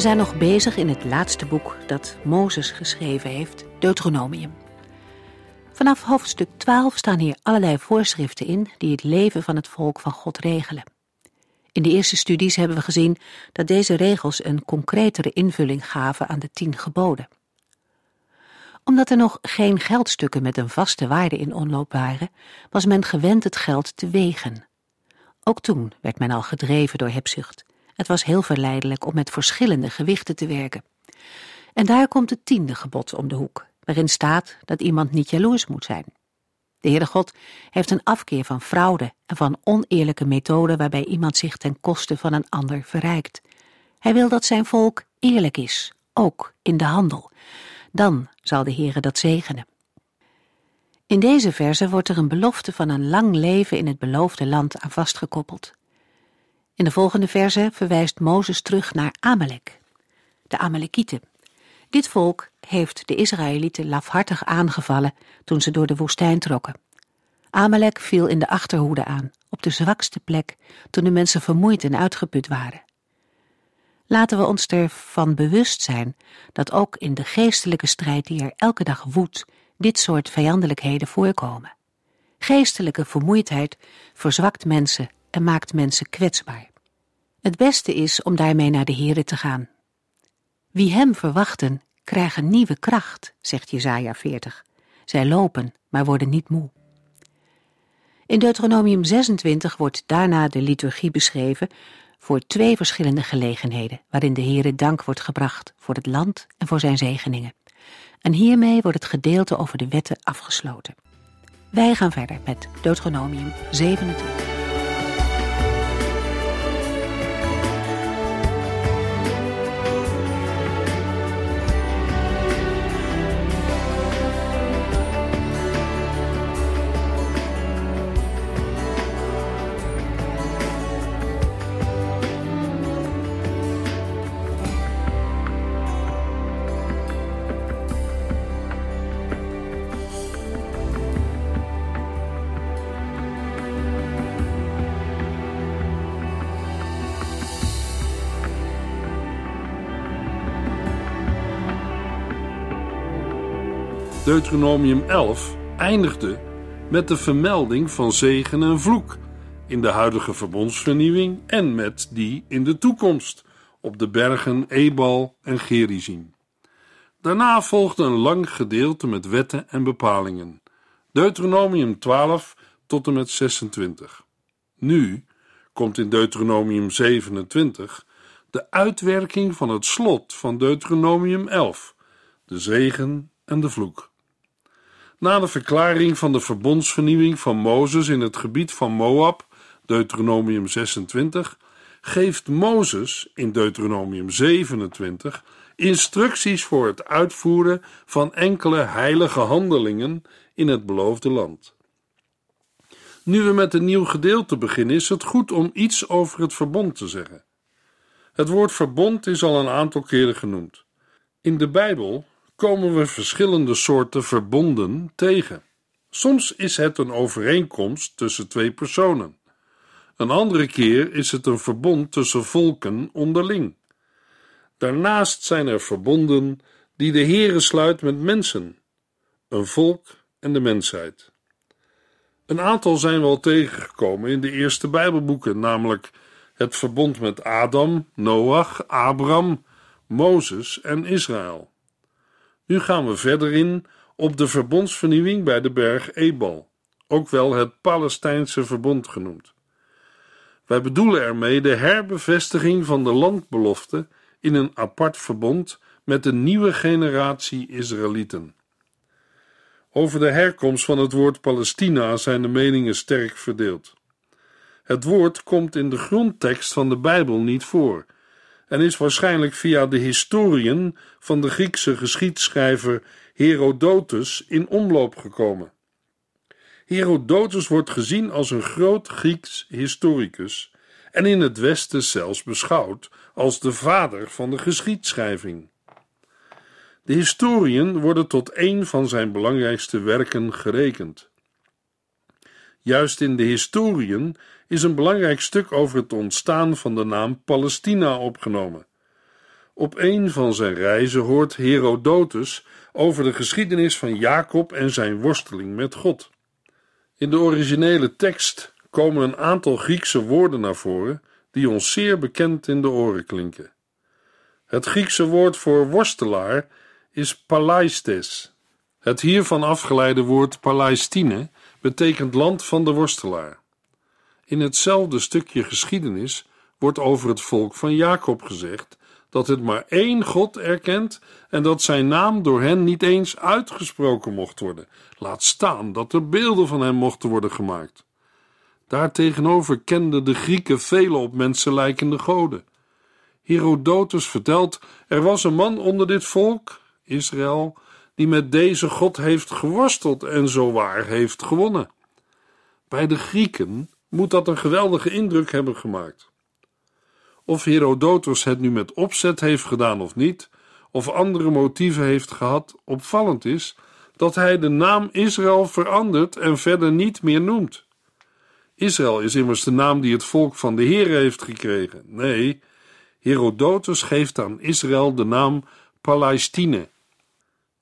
We zijn nog bezig in het laatste boek dat Mozes geschreven heeft, Deuteronomium. Vanaf hoofdstuk 12 staan hier allerlei voorschriften in die het leven van het volk van God regelen. In de eerste studies hebben we gezien dat deze regels een concretere invulling gaven aan de tien geboden. Omdat er nog geen geldstukken met een vaste waarde in omloop waren, was men gewend het geld te wegen. Ook toen werd men al gedreven door hebzucht. Het was heel verleidelijk om met verschillende gewichten te werken. En daar komt het tiende gebod om de hoek, waarin staat dat iemand niet jaloers moet zijn. De Heere God heeft een afkeer van fraude en van oneerlijke methoden waarbij iemand zich ten koste van een ander verrijkt. Hij wil dat zijn volk eerlijk is, ook in de handel. Dan zal de Heere dat zegenen. In deze verse wordt er een belofte van een lang leven in het beloofde land aan vastgekoppeld. In de volgende verse verwijst Mozes terug naar Amalek, de Amalekieten. Dit volk heeft de Israëlieten lafhartig aangevallen toen ze door de woestijn trokken. Amalek viel in de achterhoede aan, op de zwakste plek, toen de mensen vermoeid en uitgeput waren. Laten we ons ervan bewust zijn dat ook in de geestelijke strijd die er elke dag woedt, dit soort vijandelijkheden voorkomen. Geestelijke vermoeidheid verzwakt mensen en maakt mensen kwetsbaar. Het beste is om daarmee naar de Here te gaan. Wie hem verwachten, krijgen nieuwe kracht, zegt Jesaja 40. Zij lopen, maar worden niet moe. In Deuteronomium 26 wordt daarna de liturgie beschreven voor twee verschillende gelegenheden, waarin de Heere dank wordt gebracht voor het land en voor zijn zegeningen. En hiermee wordt het gedeelte over de wetten afgesloten. Wij gaan verder met Deuteronomium 27. Deuteronomium 11 eindigde met de vermelding van zegen en vloek in de huidige verbondsvernieuwing en met die in de toekomst op de bergen Ebal en Gerizim. Daarna volgde een lang gedeelte met wetten en bepalingen. Deuteronomium 12 tot en met 26. Nu komt in Deuteronomium 27 de uitwerking van het slot van Deuteronomium 11, de zegen en de vloek. Na de verklaring van de verbondsvernieuwing van Mozes in het gebied van Moab, Deuteronomium 26, geeft Mozes in Deuteronomium 27 instructies voor het uitvoeren van enkele heilige handelingen in het beloofde land. Nu we met een nieuw gedeelte beginnen, is het goed om iets over het verbond te zeggen. Het woord verbond is al een aantal keren genoemd. In de Bijbel komen we verschillende soorten verbonden tegen. Soms is het een overeenkomst tussen twee personen. Een andere keer is het een verbond tussen volken onderling. Daarnaast zijn er verbonden die de Heere sluit met mensen, een volk en de mensheid. Een aantal zijn we al tegengekomen in de eerste Bijbelboeken, namelijk het verbond met Adam, Noach, Abraham, Mozes en Israël. Nu gaan we verder in op de verbondsvernieuwing bij de berg Ebal, ook wel het Palestijnse verbond genoemd. Wij bedoelen ermee de herbevestiging van de landbelofte in een apart verbond met een nieuwe generatie Israëlieten. Over de herkomst van het woord Palestina zijn de meningen sterk verdeeld. Het woord komt in de grondtekst van de Bijbel niet voor en is waarschijnlijk via de historien van de Griekse geschiedschrijver Herodotus in omloop gekomen. Herodotus wordt gezien als een groot Grieks historicus en in het Westen zelfs beschouwd als de vader van de geschiedschrijving. De historien worden tot een van zijn belangrijkste werken gerekend. Juist in de historien is een belangrijk stuk over het ontstaan van de naam Palestina opgenomen. Op een van zijn reizen hoort Herodotus over de geschiedenis van Jacob en zijn worsteling met God. In de originele tekst komen een aantal Griekse woorden naar voren die ons zeer bekend in de oren klinken. Het Griekse woord voor worstelaar is palaistes. Het hiervan afgeleide woord Palestine betekent land van de worstelaar. In hetzelfde stukje geschiedenis wordt over het volk van Jacob gezegd dat het maar één God erkent en dat zijn naam door hen niet eens uitgesproken mocht worden. Laat staan dat er beelden van hem mochten worden gemaakt. Daartegenover kenden de Grieken vele op mensen lijkende goden. Herodotus vertelt: er was een man onder dit volk, Israël, die met deze God heeft geworsteld en zo waar heeft gewonnen. Bij de Grieken moet dat een geweldige indruk hebben gemaakt. Of Herodotus het nu met opzet heeft gedaan of niet, of andere motieven heeft gehad, opvallend is dat hij de naam Israël verandert en verder niet meer noemt. Israël is immers de naam die het volk van de Heer heeft gekregen. Nee, Herodotus geeft aan Israël de naam Palestine.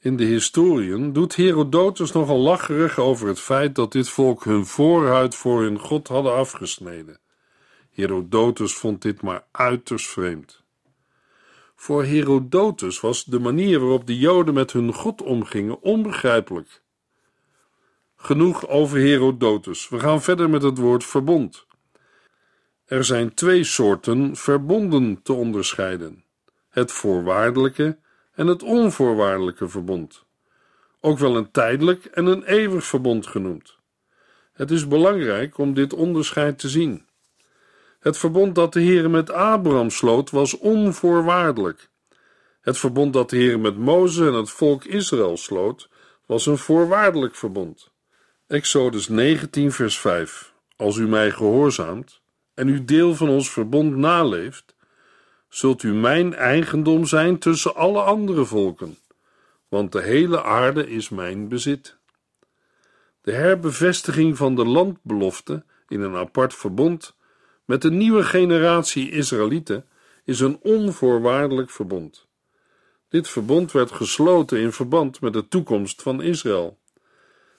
In de historien doet Herodotus nogal lacherig over het feit dat dit volk hun voorhuid voor hun God hadden afgesneden. Herodotus vond dit maar uiterst vreemd. Voor Herodotus was de manier waarop de Joden met hun God omgingen onbegrijpelijk. Genoeg over Herodotus. We gaan verder met het woord verbond. Er zijn twee soorten verbonden te onderscheiden: het voorwaardelijke en het onvoorwaardelijke verbond. Ook wel een tijdelijk en een eeuwig verbond genoemd. Het is belangrijk om dit onderscheid te zien. Het verbond dat de Heer met Abraham sloot was onvoorwaardelijk. Het verbond dat de Heer met Mozes en het volk Israël sloot was een voorwaardelijk verbond. Exodus 19, vers 5. Als u mij gehoorzaamt en uw deel van ons verbond naleeft, zult u mijn eigendom zijn tussen alle andere volken, want de hele aarde is mijn bezit. De herbevestiging van de landbelofte in een apart verbond met de nieuwe generatie Israëlieten is een onvoorwaardelijk verbond. Dit verbond werd gesloten in verband met de toekomst van Israël.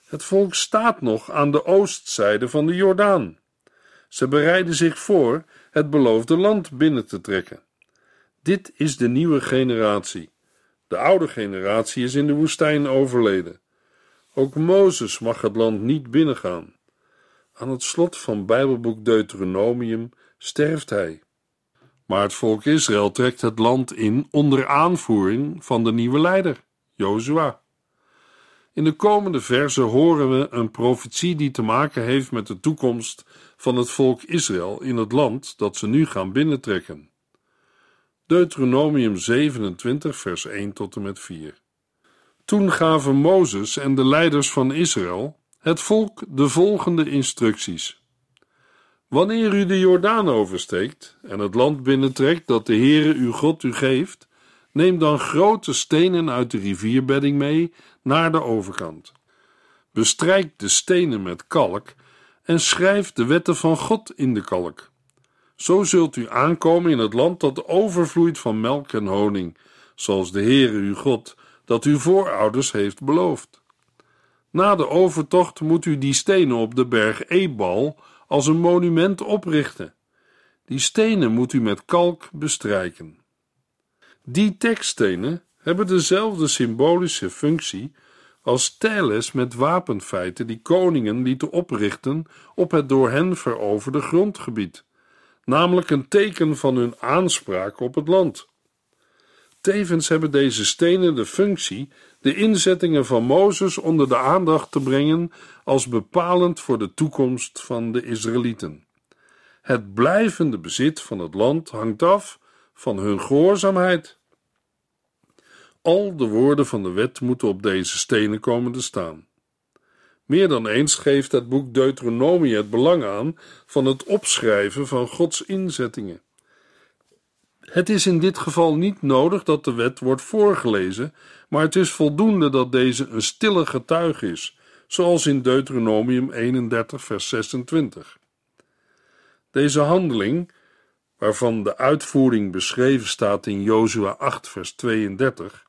Het volk staat nog aan de oostzijde van de Jordaan. Ze bereiden zich voor het beloofde land binnen te trekken. Dit is de nieuwe generatie. De oude generatie is in de woestijn overleden. Ook Mozes mag het land niet binnengaan. Aan het slot van Bijbelboek Deuteronomium sterft hij. Maar het volk Israël trekt het land in onder aanvoering van de nieuwe leider, Jozua. In de komende versen horen we een profetie die te maken heeft met de toekomst van het volk Israël in het land dat ze nu gaan binnentrekken. Deuteronomium 27, vers 1 tot en met 4. Toen gaven Mozes en de leiders van Israël het volk de volgende instructies. Wanneer u de Jordaan oversteekt en het land binnentrekt dat de Heere uw God u geeft, neem dan grote stenen uit de rivierbedding mee naar de overkant. Bestrijk de stenen met kalk en schrijf de wetten van God in de kalk. Zo zult u aankomen in het land dat overvloeit van melk en honing, zoals de Heere uw God dat uw voorouders heeft beloofd. Na de overtocht moet u die stenen op de berg Ebal als een monument oprichten. Die stenen moet u met kalk bestrijken. Die tekststenen hebben dezelfde symbolische functie als teles met wapenfeiten die koningen lieten oprichten op het door hen veroverde grondgebied, namelijk een teken van hun aanspraak op het land. Tevens hebben deze stenen de functie de inzettingen van Mozes onder de aandacht te brengen als bepalend voor de toekomst van de Israëlieten. Het blijvende bezit van het land hangt af van hun gehoorzaamheid. Al de woorden van de wet moeten op deze stenen komen te staan. Meer dan eens geeft het boek Deuteronomie het belang aan van het opschrijven van Gods inzettingen. Het is in dit geval niet nodig dat de wet wordt voorgelezen, maar het is voldoende dat deze een stille getuige is, zoals in Deuteronomium 31, vers 26. Deze handeling, waarvan de uitvoering beschreven staat in Jozua 8, vers 32,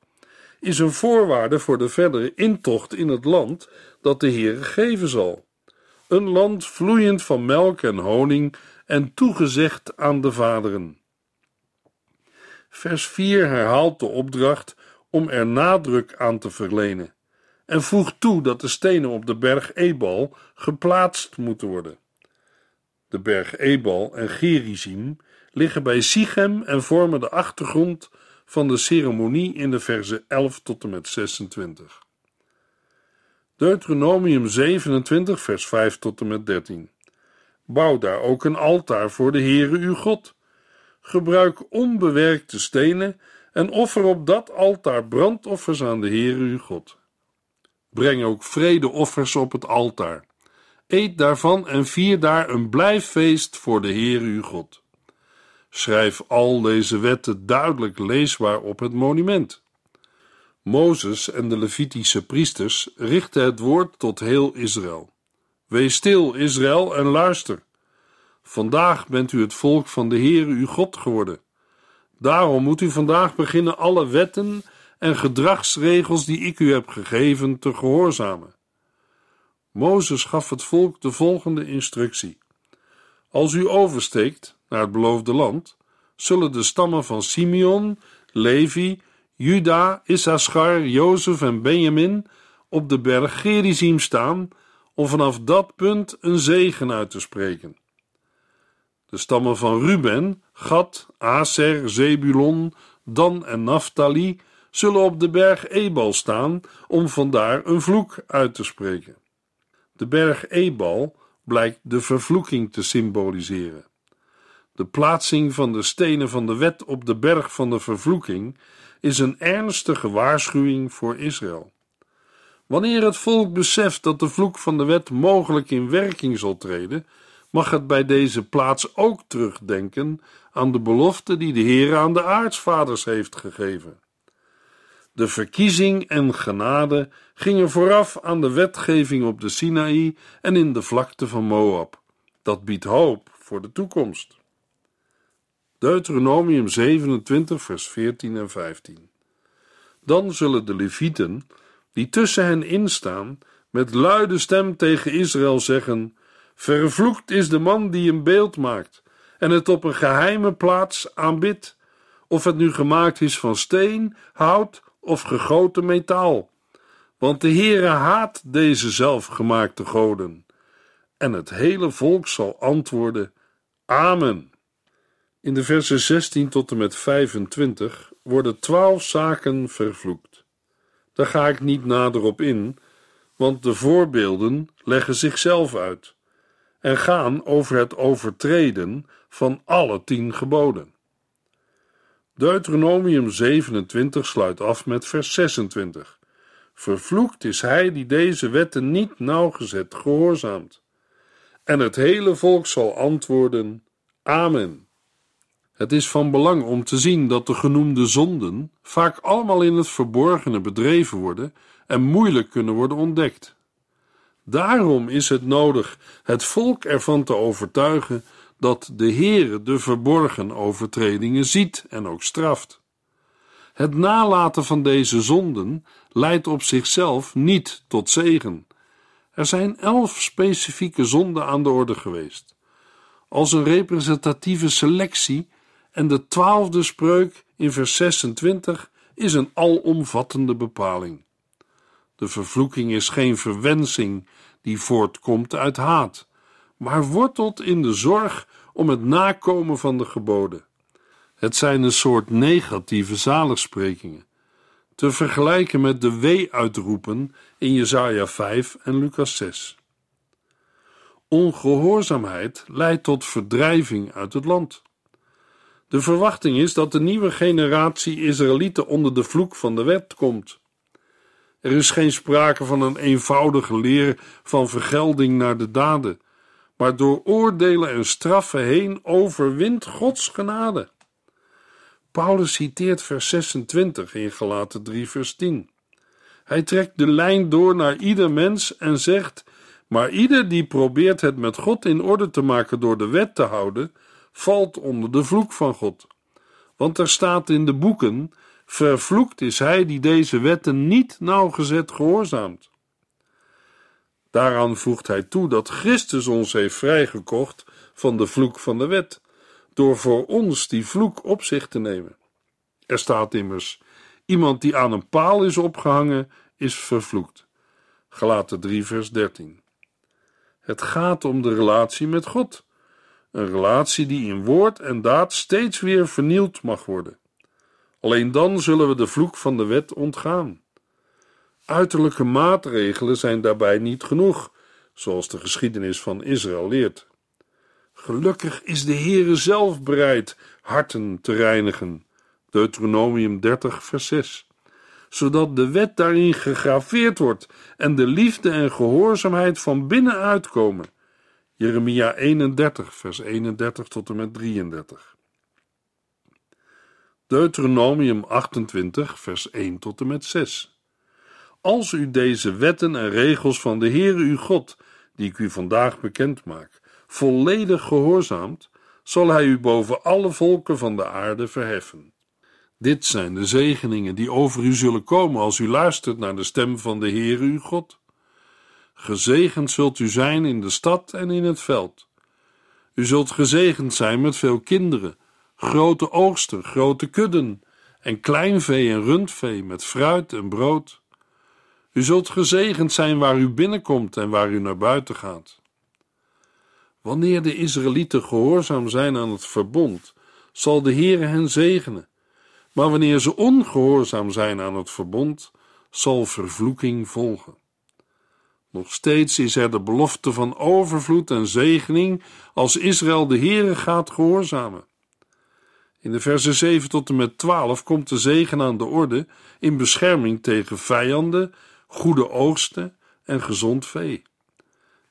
is een voorwaarde voor de verdere intocht in het land dat de Heere geven zal. Een land vloeiend van melk en honing en toegezegd aan de vaderen. Vers 4 herhaalt de opdracht om er nadruk aan te verlenen en voegt toe dat de stenen op de berg Ebal geplaatst moeten worden. De berg Ebal en Gerizim liggen bij Sichem en vormen de achtergrond van de ceremonie in de versen 11 tot en met 26. Deuteronomium 27, vers 5 tot en met 13. Bouw daar ook een altaar voor de Heere uw God. Gebruik onbewerkte stenen en offer op dat altaar brandoffers aan de Heere uw God. Breng ook vredeoffers op het altaar. Eet daarvan en vier daar een blijffeest voor de Heere uw God. Schrijf al deze wetten duidelijk leesbaar op het monument. Mozes en de Levitische priesters richten het woord tot heel Israël. Wees stil, Israël, en luister. Vandaag bent u het volk van de Heere uw God geworden. Daarom moet u vandaag beginnen alle wetten en gedragsregels die ik u heb gegeven te gehoorzamen. Mozes gaf het volk de volgende instructie: Als u oversteekt naar het beloofde land, zullen de stammen van Simeon, Levi, Juda, Issachar, Jozef en Benjamin op de berg Gerizim staan om vanaf dat punt een zegen uit te spreken. De stammen van Ruben, Gad, Aser, Zebulon, Dan en Naphtali zullen op de berg Ebal staan om vandaar een vloek uit te spreken. De berg Ebal blijkt de vervloeking te symboliseren. De plaatsing van de stenen van de wet op de berg van de vervloeking is een ernstige waarschuwing voor Israël. Wanneer het volk beseft dat de vloek van de wet mogelijk in werking zal treden, mag het bij deze plaats ook terugdenken aan de belofte die de Heer aan de aartsvaders heeft gegeven. De verkiezing en genade gingen vooraf aan de wetgeving op de Sinaï en in de vlakte van Moab. Dat biedt hoop voor de toekomst. Deuteronomium 27, vers 14 en 15. Dan zullen de Levieten, die tussen hen instaan, met luide stem tegen Israël zeggen: Vervloekt is de man die een beeld maakt en het op een geheime plaats aanbidt, of het nu gemaakt is van steen, hout of gegoten metaal. Want de Heere haat deze zelfgemaakte goden. En het hele volk zal antwoorden: Amen. In de versen 16 tot en met 25 worden twaalf zaken vervloekt. Daar ga ik niet nader op in, want de voorbeelden leggen zichzelf uit en gaan over het overtreden van alle tien geboden. Deuteronomium 27 sluit af met vers 26. Vervloekt is hij die deze wetten niet nauwgezet gehoorzaamt. En het hele volk zal antwoorden: Amen. Het is van belang om te zien dat de genoemde zonden vaak allemaal in het verborgene bedreven worden en moeilijk kunnen worden ontdekt. Daarom is het nodig het volk ervan te overtuigen dat de Heere de verborgen overtredingen ziet en ook straft. Het nalaten van deze zonden leidt op zichzelf niet tot zegen. Er zijn elf specifieke zonden aan de orde geweest. Als een representatieve selectie en de twaalfde spreuk in vers 26 is een alomvattende bepaling. De vervloeking is geen verwensing die voortkomt uit haat, maar wortelt in de zorg om het nakomen van de geboden. Het zijn een soort negatieve zaligsprekingen, te vergelijken met de wee-uitroepen in Jesaja 5 en Lucas 6. Ongehoorzaamheid leidt tot verdrijving uit het land. De verwachting is dat de nieuwe generatie Israëlieten onder de vloek van de wet komt. Er is geen sprake van een eenvoudige leer van vergelding naar de daden, maar door oordelen en straffen heen overwint Gods genade. Paulus citeert vers 26 in Galaten 3 vers 10. Hij trekt de lijn door naar ieder mens en zegt: Maar ieder die probeert het met God in orde te maken door de wet te houden, valt onder de vloek van God. Want er staat in de boeken: Vervloekt is hij die deze wetten niet nauwgezet gehoorzaamt. Daaraan voegt hij toe dat Christus ons heeft vrijgekocht van de vloek van de wet, door voor ons die vloek op zich te nemen. Er staat immers: iemand die aan een paal is opgehangen, is vervloekt. Galaten 3, vers 13. Het gaat om de relatie met God. Een relatie die in woord en daad steeds weer vernieuwd mag worden. Alleen dan zullen we de vloek van de wet ontgaan. Uiterlijke maatregelen zijn daarbij niet genoeg, zoals de geschiedenis van Israël leert. Gelukkig is de Heere zelf bereid harten te reinigen. Deuteronomium 30, vers 6. Zodat de wet daarin gegraveerd wordt en de liefde en gehoorzaamheid van binnenuit komen. Jeremia 31, vers 31 tot en met 33. Deuteronomium 28, vers 1 tot en met 6. Als u deze wetten en regels van de Heere uw God, die ik u vandaag bekend maak, volledig gehoorzaamt, zal hij u boven alle volken van de aarde verheffen. Dit zijn de zegeningen die over u zullen komen als u luistert naar de stem van de Heere uw God. Gezegend zult u zijn in de stad en in het veld. U zult gezegend zijn met veel kinderen, grote oogsten, grote kudden, en kleinvee en rundvee met fruit en brood. U zult gezegend zijn waar u binnenkomt en waar u naar buiten gaat. Wanneer de Israëlieten gehoorzaam zijn aan het verbond, zal de Heere hen zegenen. Maar wanneer ze ongehoorzaam zijn aan het verbond, zal vervloeking volgen. Nog steeds is er de belofte van overvloed en zegening als Israël de Heere gaat gehoorzamen. In de versen 7 tot en met 12 komt de zegen aan de orde in bescherming tegen vijanden, goede oogsten en gezond vee.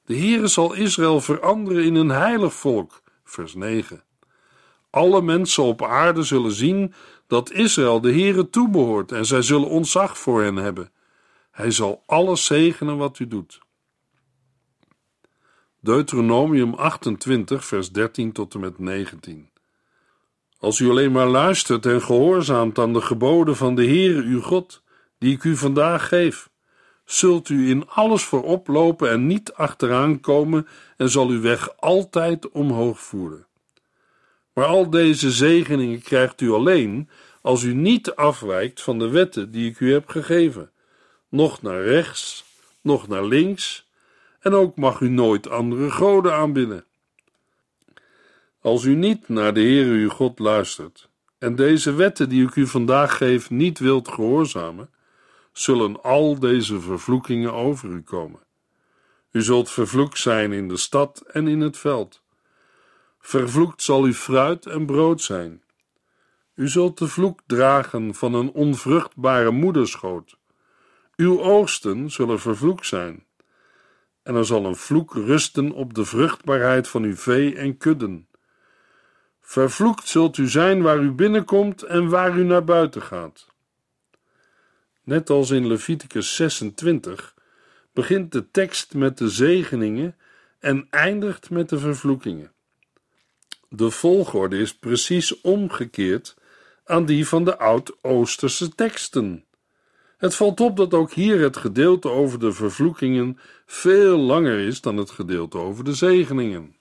De Heere zal Israël veranderen in een heilig volk, vers 9. Alle mensen op aarde zullen zien dat Israël de Heere toebehoort en zij zullen ontzag voor hen hebben. Hij zal alles zegenen wat u doet. Deuteronomium 28, vers 13 tot en met 19. Als u alleen maar luistert en gehoorzaamt aan de geboden van de Heere uw God, die ik u vandaag geef, zult u in alles voorop lopen en niet achteraan komen en zal uw weg altijd omhoog voeren. Maar al deze zegeningen krijgt u alleen als u niet afwijkt van de wetten die ik u heb gegeven, noch naar rechts, noch naar links, en ook mag u nooit andere goden aanbidden. Als u niet naar de Heere uw God luistert en deze wetten die ik u vandaag geef niet wilt gehoorzamen, zullen al deze vervloekingen over u komen. U zult vervloekt zijn in de stad en in het veld. Vervloekt zal uw fruit en brood zijn. U zult de vloek dragen van een onvruchtbare moederschoot. Uw oogsten zullen vervloekt zijn. En er zal een vloek rusten op de vruchtbaarheid van uw vee en kudden. Vervloekt zult u zijn waar u binnenkomt en waar u naar buiten gaat. Net als in Leviticus 26 begint de tekst met de zegeningen en eindigt met de vervloekingen. De volgorde is precies omgekeerd aan die van de Oud-Oosterse teksten. Het valt op dat ook hier het gedeelte over de vervloekingen veel langer is dan het gedeelte over de zegeningen.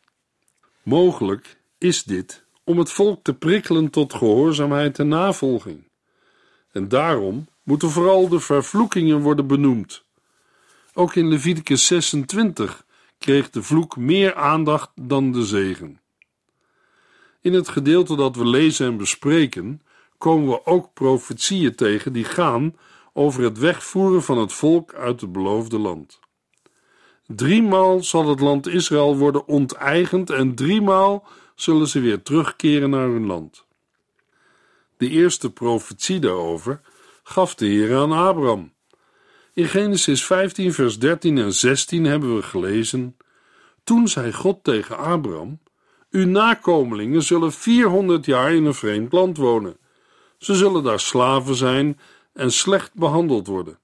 Mogelijk is dit om het volk te prikkelen tot gehoorzaamheid en navolging. En daarom moeten vooral de vervloekingen worden benoemd. Ook in Leviticus 26 kreeg de vloek meer aandacht dan de zegen. In het gedeelte dat we lezen en bespreken, komen we ook profetieën tegen die gaan over het wegvoeren van het volk uit het beloofde land. Driemaal zal het land Israël worden onteigend en driemaal zullen ze weer terugkeren naar hun land. De eerste profetie daarover gaf de Heer aan Abraham. In Genesis 15, vers 13 en 16 hebben we gelezen: Toen zei God tegen Abraham: Uw nakomelingen zullen 400 jaar in een vreemd land wonen. Ze zullen daar slaven zijn en slecht behandeld worden.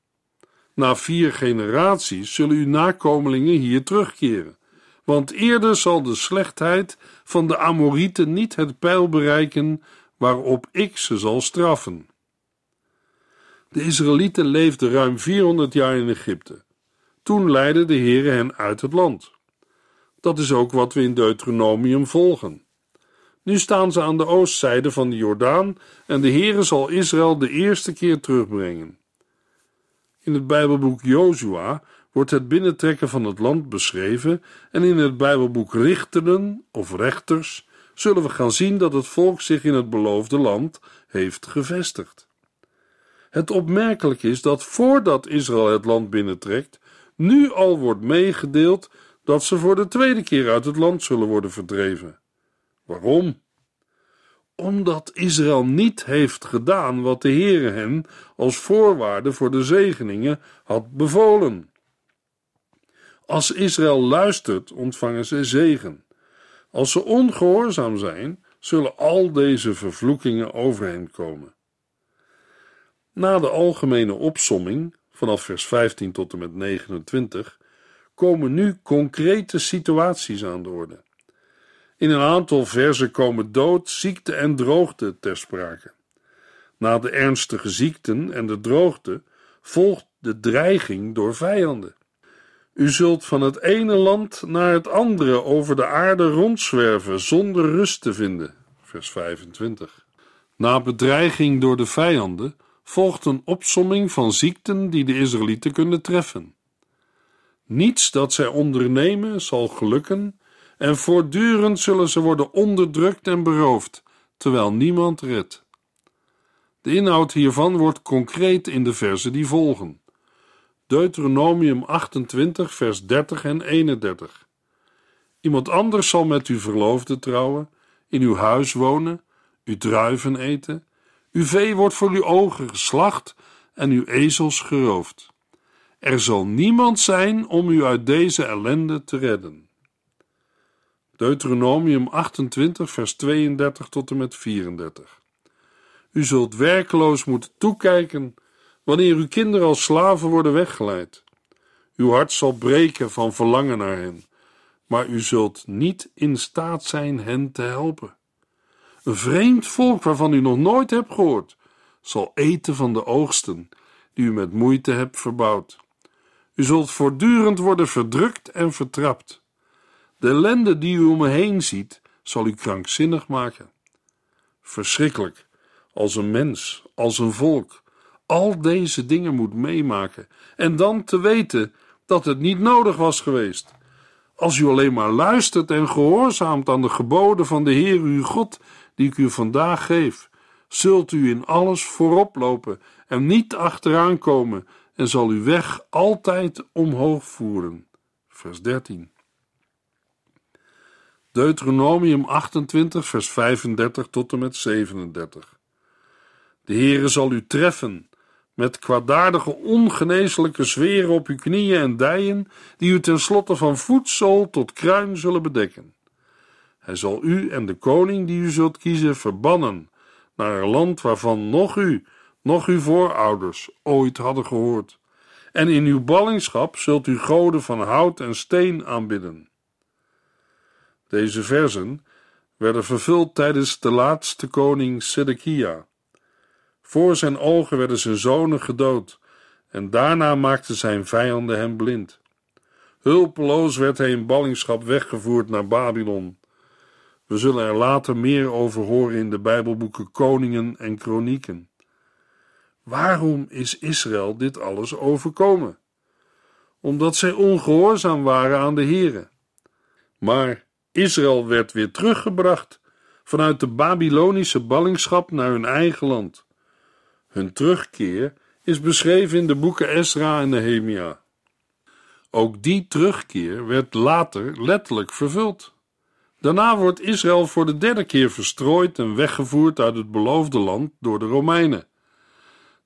Na vier generaties zullen uw nakomelingen hier terugkeren, want eerder zal de slechtheid van de Amorieten niet het pijl bereiken waarop ik ze zal straffen. De Israëlieten leefden ruim 400 jaar in Egypte. Toen leidde de Heere hen uit het land. Dat is ook wat we in Deuteronomium volgen. Nu staan ze aan de oostzijde van de Jordaan en de Heere zal Israël de eerste keer terugbrengen. In het Bijbelboek Jozua wordt het binnentrekken van het land beschreven en in het Bijbelboek Richteren of Rechters zullen we gaan zien dat het volk zich in het beloofde land heeft gevestigd. Het opmerkelijk is dat voordat Israël het land binnentrekt, nu al wordt meegedeeld dat ze voor de tweede keer uit het land zullen worden verdreven. Waarom? Omdat Israël niet heeft gedaan wat de Heere hen als voorwaarde voor de zegeningen had bevolen. Als Israël luistert, ontvangen ze zegen. Als ze ongehoorzaam zijn, zullen al deze vervloekingen over hen komen. Na de algemene opsomming, vanaf vers 15 tot en met 29, komen nu concrete situaties aan de orde. In een aantal versen komen dood, ziekte en droogte ter sprake. Na de ernstige ziekten en de droogte volgt de dreiging door vijanden. U zult van het ene land naar het andere over de aarde rondzwerven zonder rust te vinden. Vers 25. Na bedreiging door de vijanden volgt een opsomming van ziekten die de Israëlieten kunnen treffen. Niets dat zij ondernemen zal gelukken en voortdurend zullen ze worden onderdrukt en beroofd, terwijl niemand redt. De inhoud hiervan wordt concreet in de versen die volgen. Deuteronomium 28, vers 30 en 31. Iemand anders zal met uw verloofde trouwen, in uw huis wonen, uw druiven eten, uw vee wordt voor uw ogen geslacht en uw ezels geroofd. Er zal niemand zijn om u uit deze ellende te redden. Deuteronomium 28, vers 32 tot en met 34. U zult werkeloos moeten toekijken wanneer uw kinderen als slaven worden weggeleid. Uw hart zal breken van verlangen naar hen, maar u zult niet in staat zijn hen te helpen. Een vreemd volk waarvan u nog nooit hebt gehoord, zal eten van de oogsten die u met moeite hebt verbouwd. U zult voortdurend worden verdrukt en vertrapt. De ellende die u om me heen ziet, zal u krankzinnig maken. Verschrikkelijk, als een mens, als een volk, al deze dingen moet meemaken en dan te weten dat het niet nodig was geweest. Als u alleen maar luistert en gehoorzaamt aan de geboden van de Heer uw God, die ik u vandaag geef, zult u in alles voorop lopen en niet achteraan komen en zal uw weg altijd omhoog voeren. Vers 13. Deuteronomium 28, vers 35 tot en met 37. De Heere zal u treffen met kwaadaardige, ongeneeslijke zweren op uw knieën en dijen, die u tenslotte van voetzool tot kruin zullen bedekken. Hij zal u en de koning die u zult kiezen verbannen naar een land waarvan nog u, nog uw voorouders ooit hadden gehoord. En in uw ballingschap zult u goden van hout en steen aanbidden. Deze versen werden vervuld tijdens de laatste koning Sedekia. Voor zijn ogen werden zijn zonen gedood, en daarna maakten zijn vijanden hem blind. Hulpeloos werd hij in ballingschap weggevoerd naar Babylon. We zullen er later meer over horen in de Bijbelboeken Koningen en Kronieken. Waarom is Israël dit alles overkomen? Omdat zij ongehoorzaam waren aan de Here. Maar Israël werd weer teruggebracht vanuit de Babylonische ballingschap naar hun eigen land. Hun terugkeer is beschreven in de boeken Esra en Nehemia. Ook die terugkeer werd later letterlijk vervuld. Daarna wordt Israël voor de derde keer verstrooid en weggevoerd uit het beloofde land door de Romeinen.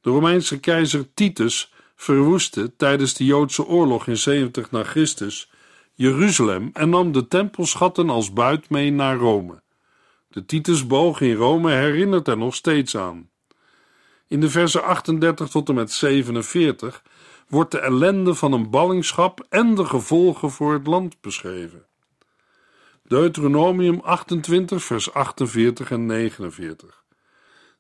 De Romeinse keizer Titus verwoestte tijdens de Joodse oorlog in 70 na Christus Jeruzalem en nam de tempelschatten als buit mee naar Rome. De Titusboog in Rome herinnert er nog steeds aan. In de versen 38 tot en met 47 wordt de ellende van een ballingschap en de gevolgen voor het land beschreven. Deuteronomium 28, vers 48 en 49.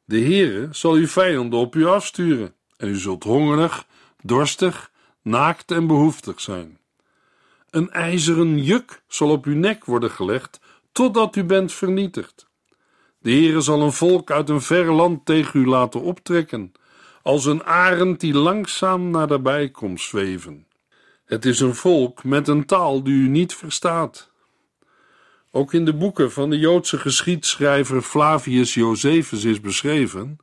De Heere zal uw vijanden op u afsturen, en u zult hongerig, dorstig, naakt en behoeftig zijn. Een ijzeren juk zal op uw nek worden gelegd, totdat u bent vernietigd. De Heere zal een volk uit een ver land tegen u laten optrekken, als een arend die langzaam naar daarbij komt zweven. Het is een volk met een taal die u niet verstaat. Ook in de boeken van de Joodse geschiedschrijver Flavius Josephus is beschreven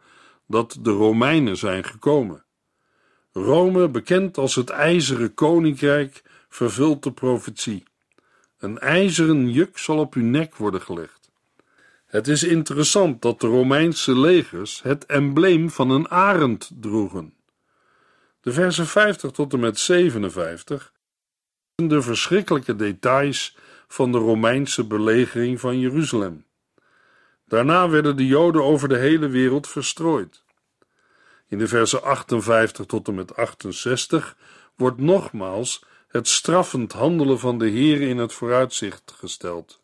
dat de Romeinen zijn gekomen. Rome, bekend als het ijzeren koninkrijk, vervult de profetie. Een ijzeren juk zal op uw nek worden gelegd. Het is interessant dat de Romeinse legers het embleem van een arend droegen. De versen 50 tot en met 57 de verschrikkelijke details van de Romeinse belegering van Jeruzalem. Daarna werden de Joden over de hele wereld verstrooid. In de versen 58 tot en met 68 wordt nogmaals het straffend handelen van de Heer in het vooruitzicht gesteld.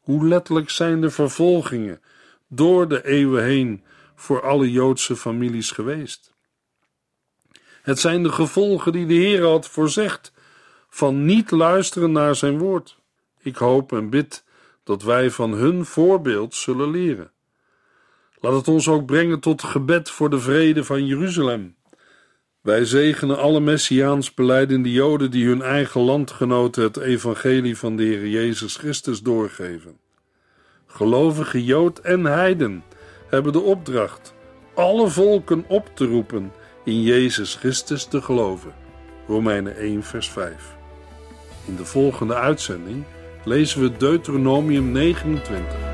Hoe letterlijk zijn de vervolgingen door de eeuwen heen voor alle Joodse families geweest? Het zijn de gevolgen die de Heer had voorzegd van niet luisteren naar zijn woord. Ik hoop en bid dat wij van hun voorbeeld zullen leren. Laat het ons ook brengen tot gebed voor de vrede van Jeruzalem. Wij zegenen alle Messiaans beleidende Joden die hun eigen landgenoten het evangelie van de Heer Jezus Christus doorgeven. Gelovige Jood en Heiden hebben de opdracht alle volken op te roepen in Jezus Christus te geloven. Romeinen 1 vers 5. In de volgende uitzending lezen we Deuteronomium 29.